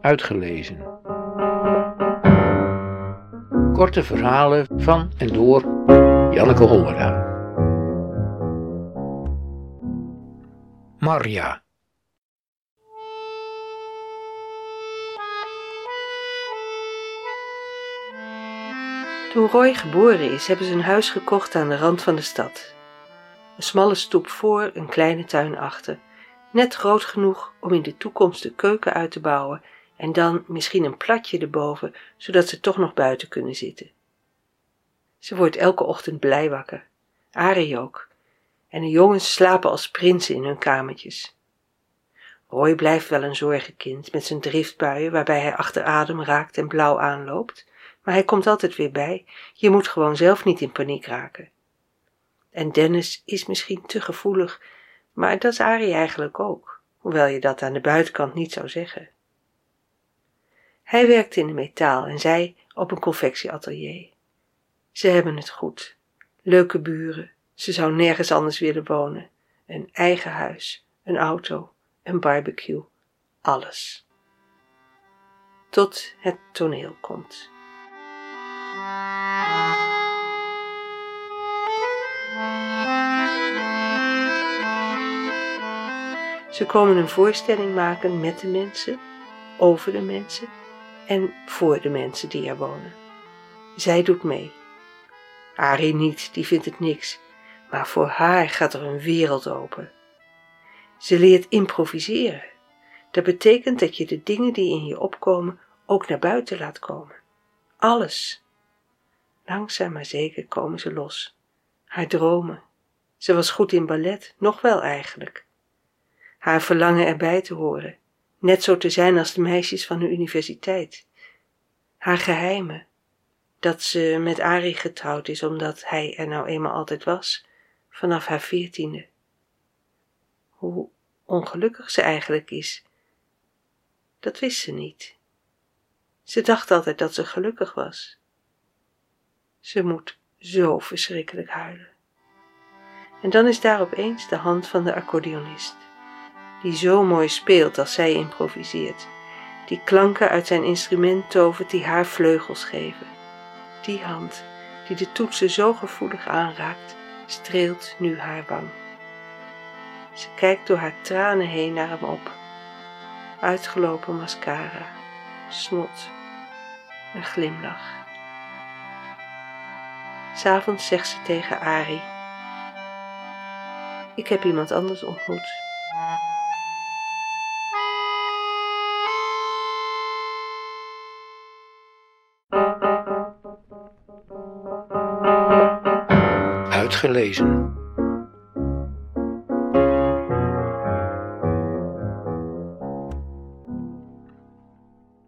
Uitgelezen. Korte verhalen van en door Janneke Hollera. Marja. Toen Roy geboren is, hebben ze een huis gekocht aan de rand van de stad. Een smalle stoep voor, een kleine tuin achter. Net groot genoeg om in de toekomst de keuken uit te bouwen en dan misschien een platje erboven, zodat ze toch nog buiten kunnen zitten. Ze wordt elke ochtend blij wakker. Arie ook. En de jongens slapen als prinsen in hun kamertjes. Roy blijft wel een zorgenkind met zijn driftbuien waarbij hij achter adem raakt en blauw aanloopt, maar hij komt altijd weer bij. Je moet gewoon zelf niet in paniek raken. En Dennis is misschien te gevoelig, maar dat is Arie eigenlijk ook, hoewel je dat aan de buitenkant niet zou zeggen. Hij werkte in de metaal en zij op een confectieatelier. Ze hebben het goed. Leuke buren. Ze zou nergens anders willen wonen. Een eigen huis, een auto, een barbecue. Alles. Tot het toneel komt. Ze komen een voorstelling maken met de mensen, over de mensen en voor de mensen die er wonen. Zij doet mee. Arie niet, die vindt het niks, maar voor haar gaat er een wereld open. Ze leert improviseren. Dat betekent dat je de dingen die in je opkomen ook naar buiten laat komen. Alles. Langzaam maar zeker komen ze los. Haar dromen. Ze was goed in ballet, nog wel eigenlijk. Haar verlangen erbij te horen, net zo te zijn als de meisjes van de universiteit. Haar geheimen, dat ze met Arie getrouwd is omdat hij er nou eenmaal altijd was, vanaf haar veertiende. Hoe ongelukkig ze eigenlijk is, dat wist ze niet. Ze dacht altijd dat ze gelukkig was. Ze moet zo verschrikkelijk huilen. En dan is daar opeens de hand van de accordeonist, die zo mooi speelt als zij improviseert, die klanken uit zijn instrument tovert die haar vleugels geven. Die hand, die de toetsen zo gevoelig aanraakt, streelt nu haar wang. Ze kijkt door haar tranen heen naar hem op. Uitgelopen mascara, snot, een glimlach. S'avonds zegt ze tegen Ari: Ik heb iemand anders ontmoet. Uitgelezen.